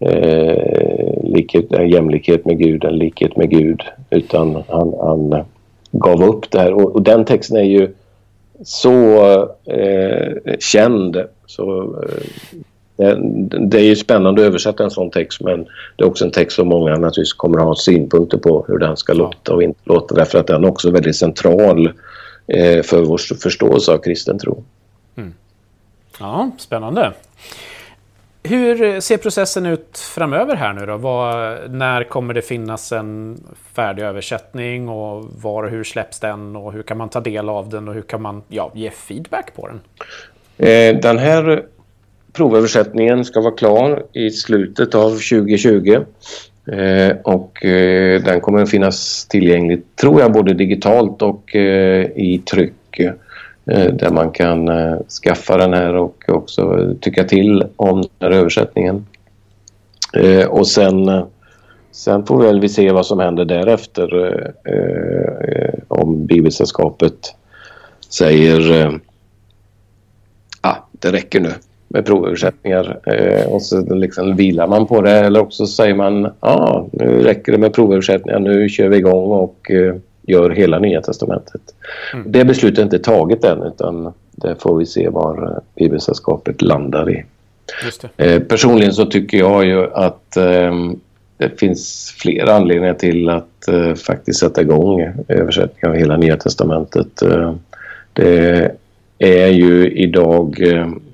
Speaker 2: eh, likhet, jämlikhet med Gud, en likhet med Gud, utan han, han gav upp det här. Och, och den texten är ju så eh, känd så eh, det är ju spännande att översätta en sån text men det är också en text som många naturligtvis kommer att ha synpunkter på hur den ska låta och inte låta därför att den är också väldigt central eh, för vår förståelse av kristen tro. Mm.
Speaker 1: Ja, spännande. Hur ser processen ut framöver här nu då? Var, när kommer det finnas en färdig översättning och var och hur släpps den och hur kan man ta del av den och hur kan man ja, ge feedback på den?
Speaker 2: Eh, den här provöversättningen ska vara klar i slutet av 2020 eh, och eh, den kommer finnas tillgänglig, tror jag, både digitalt och eh, i tryck Eh, där man kan eh, skaffa den här och också tycka till om den här översättningen. Eh, och sen, sen får väl vi se vad som händer därefter om Bibelsällskapet säger ah, det räcker nu med provöversättningar eh, och så liksom vilar man på det eller också säger man ja, ah, nu räcker det med provöversättningar, nu kör vi igång och gör hela Nya Testamentet. Mm. Det beslutet är inte taget än utan det får vi se var eh, Bibelsällskapet landar i. Eh, personligen så tycker jag ju att eh, det finns flera anledningar till att eh, faktiskt sätta igång översättningen av hela Nya Testamentet. Eh, det är ju idag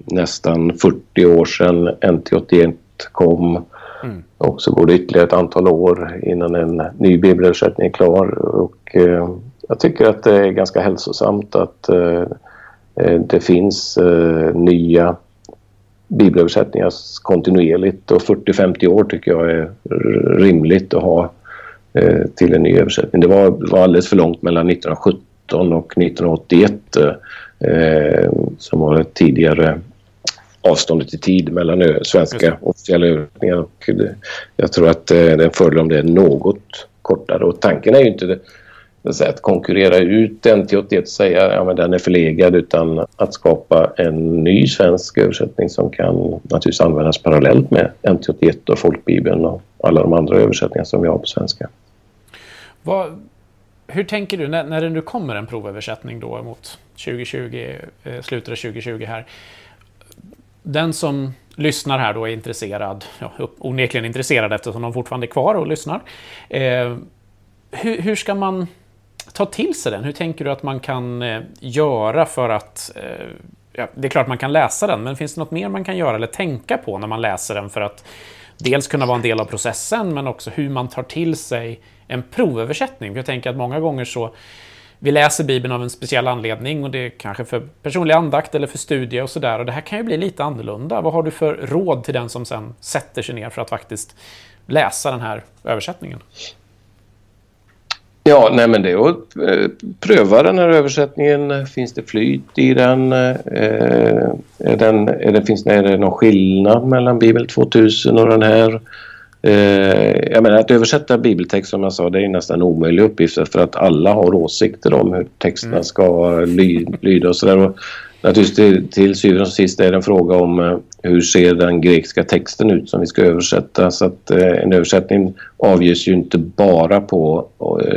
Speaker 2: nästan 40 år sedan NT81 kom. Mm. Och så går det ytterligare ett antal år innan en ny bibelöversättning är klar. Och, eh, jag tycker att det är ganska hälsosamt att eh, eh det finns eh, nya bibelöversättningar kontinuerligt och 40-50 år tycker jag är rimligt att ha eh, till en ny översättning. Det var, var alldeles för långt mellan 1917 och 1981 eh, eh, som var tidigare avståndet i tid mellan svenska officiella översättningar. jag tror att eh, det är en fördel om det är något kortare. Och tanken är ju inte det, att konkurrera ut NT81 och säga att ja, den är förlegad utan att skapa en ny svensk översättning som kan naturligtvis användas parallellt med NT81 och folkbibeln och alla de andra översättningar som vi har på svenska.
Speaker 1: Vad, hur tänker du när, när det nu kommer en provöversättning då mot 2020, eh, slutet av 2020 här? Den som lyssnar här då är intresserad, ja, onekligen intresserad eftersom de fortfarande är kvar och lyssnar. Eh, hur, hur, ska man ta till sig den? Hur tänker du att man kan eh, göra för att... Eh, ja, det är klart man kan läsa den, men finns det något mer man kan göra eller tänka på när man läser den för att dels kunna vara en del av processen, men också hur man tar till sig en provöversättning? För jag tänker att många gånger så vi läser Bibeln av en speciell anledning och det är kanske för personlig andakt eller för studie och sådär. Och det här kan ju bli lite annorlunda. Vad har du för råd till den som sen sätter sig ner för att faktiskt läsa den här översättningen?
Speaker 2: Ja, nej men det är att eh, pröva den här översättningen. Finns det flyt i den? Eh, är, den är, det, finns, är det någon skillnad mellan Bibel 2000 och den här? Eh, jag menar att översätta bibeltext som jag sa det är nästan en omöjlig uppgift för att alla har åsikter om hur texterna mm. ska ly, lyda och sådär. Naturligtvis till, till syvende och sist är det en fråga om eh, hur ser den grekiska texten ut som vi ska översätta. Så att eh, en översättning avgörs ju inte bara på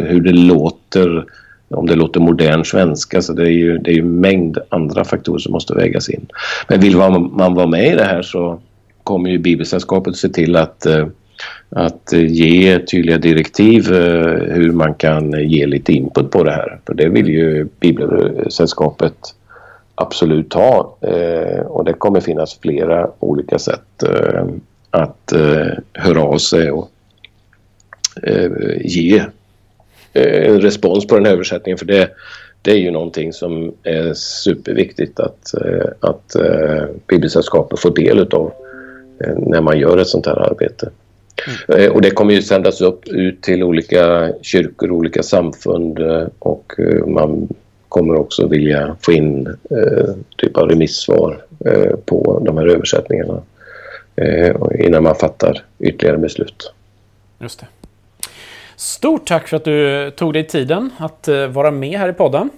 Speaker 2: hur det låter, om det låter modern svenska. Så det är ju, det är ju en mängd andra faktorer som måste vägas in. Men vill man, man vara med i det här så kommer ju Bibelsällskapet se till att att ge tydliga direktiv eh, hur man kan ge lite input på det här. För det vill ju Bibelsällskapet absolut ha eh, och det kommer finnas flera olika sätt eh, att höra av sig och ge en respons på den här översättningen för det, det är ju någonting som är superviktigt att, att Bibelsällskapet får del utav när man gör ett sånt här arbete. Mm. Och det kommer ju sändas upp ut till olika kyrkor, olika samfund eh, och eh, man kommer också vilja få in eh, typ av remissvar eh, på de här översättningarna eh, innan man fattar ytterligare beslut.
Speaker 1: Just det. Stort tack för att du tog dig tiden att eh, vara med här i podden.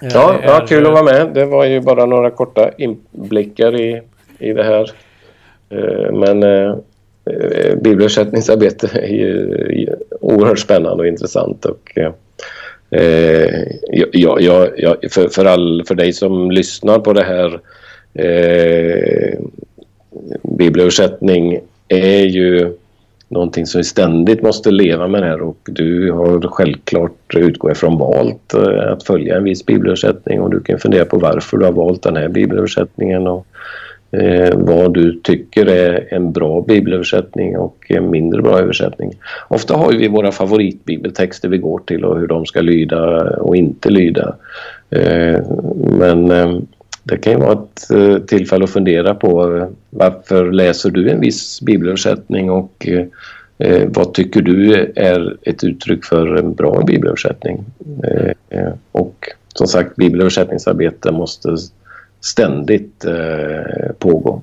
Speaker 2: Ja, ja, kul att vara med. Det var ju bara några korta inblickar i, i det här. Men Eh, Eh, bibelöversättningsarbete är ju oerhört spännande och intressant. Och, eh, eh jag, jag, jag, för, för, all, för dig som lyssnar på det här eh, bibelöversättning är ju någonting som vi ständigt måste leva med här och du har självklart, utgår ifrån, valt eh, att följa en viss bibelöversättning och du kan fundera på varför du har valt den här bibelöversättningen och Eh, vad du tycker är en bra bibelöversättning och en mindre bra översättning. Ofta har vi våra favoritbibeltexter vi går till och hur de ska lyda och inte lyda. Eh, men eh, det kan ju vara ett eh, tillfälle att fundera på eh, varför läser du en viss bibelöversättning och eh, eh vad tycker du är ett uttryck för en bra bibelöversättning? Eh, och som sagt, bibelöversättningsarbete måste ständigt eh, pågå.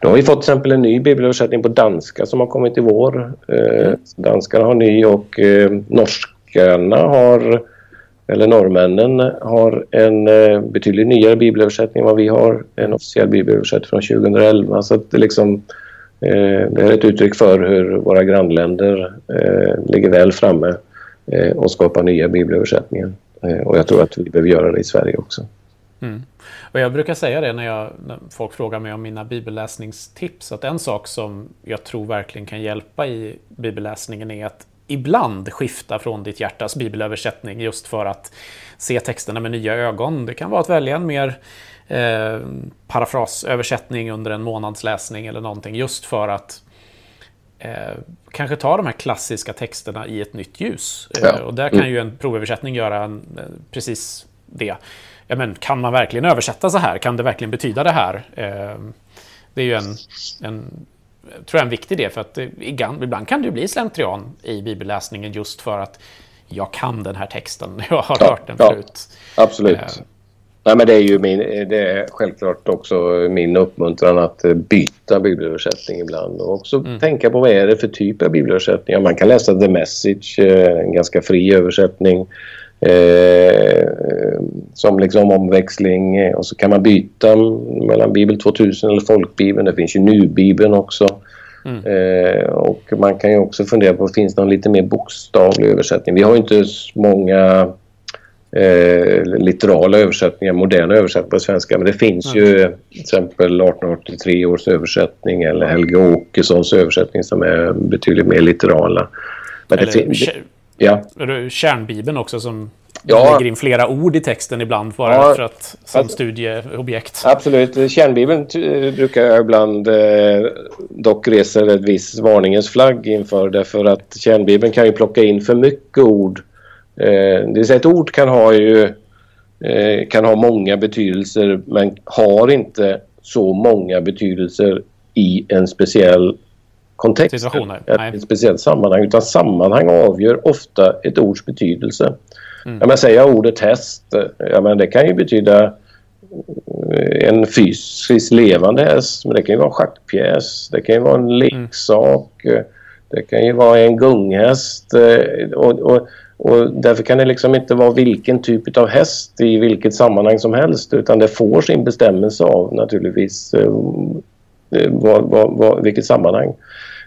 Speaker 2: Då har vi fått till exempel en ny bibelöversättning på danska som har kommit i vår. Eh, danskarna har ny och eh, norskarna har, eller norrmännen har en eh, betydligt nyare bibelöversättning än vad vi har. En officiell bibelöversättning från 2011. Så att det, liksom, eh, det är ett uttryck för hur våra grannländer eh, ligger väl framme eh, och skapar nya bibelöversättningar. Eh, och jag tror att vi behöver göra det i Sverige också.
Speaker 1: Mm. Och jag brukar säga det när, jag, när folk frågar mig om mina bibelläsningstips. Att en sak som jag tror verkligen kan hjälpa i bibelläsningen är att ibland skifta från ditt hjärtas bibelöversättning just för att se texterna med nya ögon. Det kan vara att välja en mer eh, parafrasöversättning under en månads läsning eller någonting just för att eh, kanske ta de här klassiska texterna i ett nytt ljus. Ja. Eh, och där kan mm. ju en provöversättning göra en, eh, precis det ja, men kan man verkligen översätta så här? Kan det verkligen betyda det här? Eh, det är ju en, en tror jag, en viktig del för att ibland kan det bli slentrian i bibelläsningen just för att jag kan den här texten, jag har ja, hört den ja, förut.
Speaker 2: Absolut. Eh. Nej, men det är ju min, det är självklart också min uppmuntran att byta bibelöversättning ibland och också mm. tänka på vad är det för typ av bibelöversättning. Man kan läsa The Message, eh, en ganska fri översättning. Eh, som liksom omväxling och så kan man byta mellan Bibel 2000 eller Folkbibeln. Det finns ju Nu-bibeln också. Mm. Eh, och man kan ju också fundera på, finns det någon lite mer bokstavlig översättning? Vi har ju inte så många eh, litterala översättningar, moderna översättningar på svenska. Men det finns mm. ju till exempel 1883 års översättning eller Helge Åkessons översättning som är betydligt mer litterala.
Speaker 1: Men eller, det Ja. Kärnbibeln också som ja. lägger in flera ord i texten ibland bara ja. för att, som att, studieobjekt.
Speaker 2: Absolut. Kärnbibeln brukar jag ibland eh, dock resa ett viss varningens flagg inför därför att kärnbibeln kan ju plocka in för mycket ord. Eh, det vill säga ett ord kan ha ju eh, kan ha många betydelser men har inte så många betydelser i en speciell kontext, ett, speciellt sammanhang. Utan sammanhang avgör ofta ett ords betydelse. Mm. Ja, men säger jag ordet häst, ja, men det kan ju betyda eh, en fysiskt levande häst, men det kan ju vara en schackpjäs, det kan ju vara en mm. leksak, mm. det kan ju vara en gunghäst eh, och, och, och därför kan det liksom inte vara vilken typ av häst i vilket sammanhang som helst utan det får sin bestämmelse av naturligtvis vad, vad, vad, vilket sammanhang.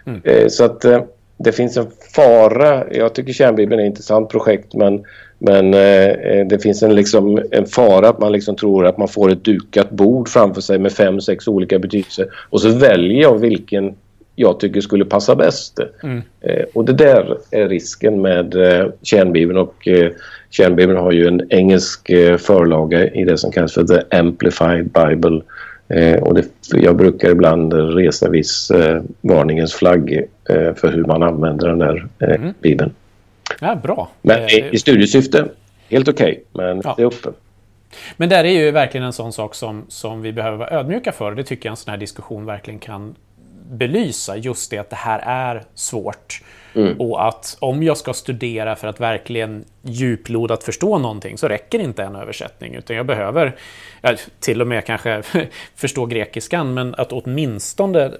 Speaker 2: Mm. Eh, så att eh, det finns en fara. Jag tycker kärnbibeln är ett intressant projekt men, men eh, det finns en, liksom, en fara att man liksom tror att man får ett dukat bord framför sig med fem, sex olika betydelser och så väljer jag vilken jag tycker skulle passa bäst. Mm. Och det där är risken med eh, kärnbibeln och kärnbibeln har ju en engelsk förlaga i det som kallas för The Amplified Bible och det, jag brukar ibland resa viss eh, varningens flagg eh, för hur man använder den där eh, mm. bibeln.
Speaker 1: Ja, bra.
Speaker 2: Men i, i studiesyfte, helt okej. Okay, men ja. det är uppe.
Speaker 1: Men där är ju verkligen en sån sak som, som vi behöver vara ödmjuka för. Det tycker jag en sån här diskussion verkligen kan belysa. Just det att det här är svårt. Mm. Och att om jag ska studera för att verkligen djuplodat förstå någonting så räcker inte en översättning. Utan jag behöver till och med kanske förstå grekiskan, men att åtminstone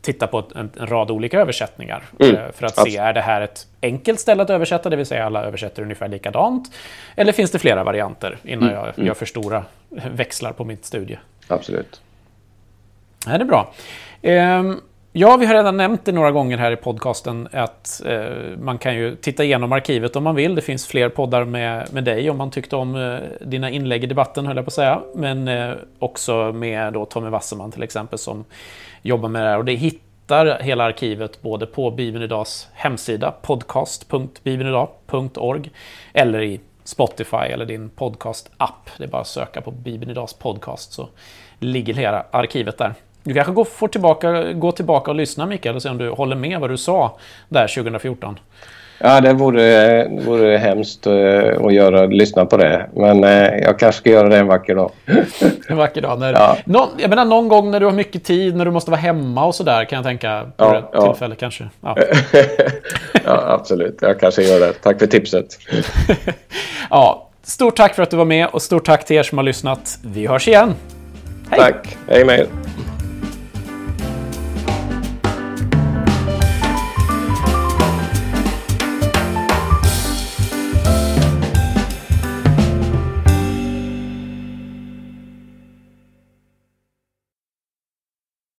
Speaker 1: titta på en, en rad olika översättningar. Mm. Eh, för att se, är det här ett enkelt ställe att översätta, det vill säga alla översätter ungefär likadant? Eller finns det flera varianter innan mm. jag gör för stora växlar på mitt studie?
Speaker 2: Absolut.
Speaker 1: Det är bra. Um, Ja, vi har redan nämnt det några gånger här i podcasten att eh, man kan ju titta igenom arkivet om man vill. Det finns fler poddar med, med dig om man tyckte om eh, dina inlägg i debatten, höll jag på att säga. Men eh, också med då Tommy Wasserman till exempel som jobbar med det här. Och det hittar hela arkivet både på Bibeln Idags hemsida podcast.bibelnidag.org eller i Spotify eller din podcast-app. Det är bara att söka på Bibeln Idags podcast så ligger hela arkivet där. Du kanske går, får tillbaka, gå tillbaka och lyssna Mikael och se om du håller med vad du sa där 2014.
Speaker 2: Ja, det vore, vore hemskt uh, att göra, lyssna på det. Men uh, jag kanske ska göra det en vacker dag.
Speaker 1: en vacker dag. När, ja. någon, jag menar någon gång när du har mycket tid, när du måste vara hemma och sådär kan jag tänka på ja, ja. tillfälle kanske.
Speaker 2: Ja. ja, absolut. Jag kanske gör det. Tack för tipset.
Speaker 1: ja, stort tack för att du var med och stort tack till er som har lyssnat. Vi hörs igen.
Speaker 2: Hej! Tack. Hej med er.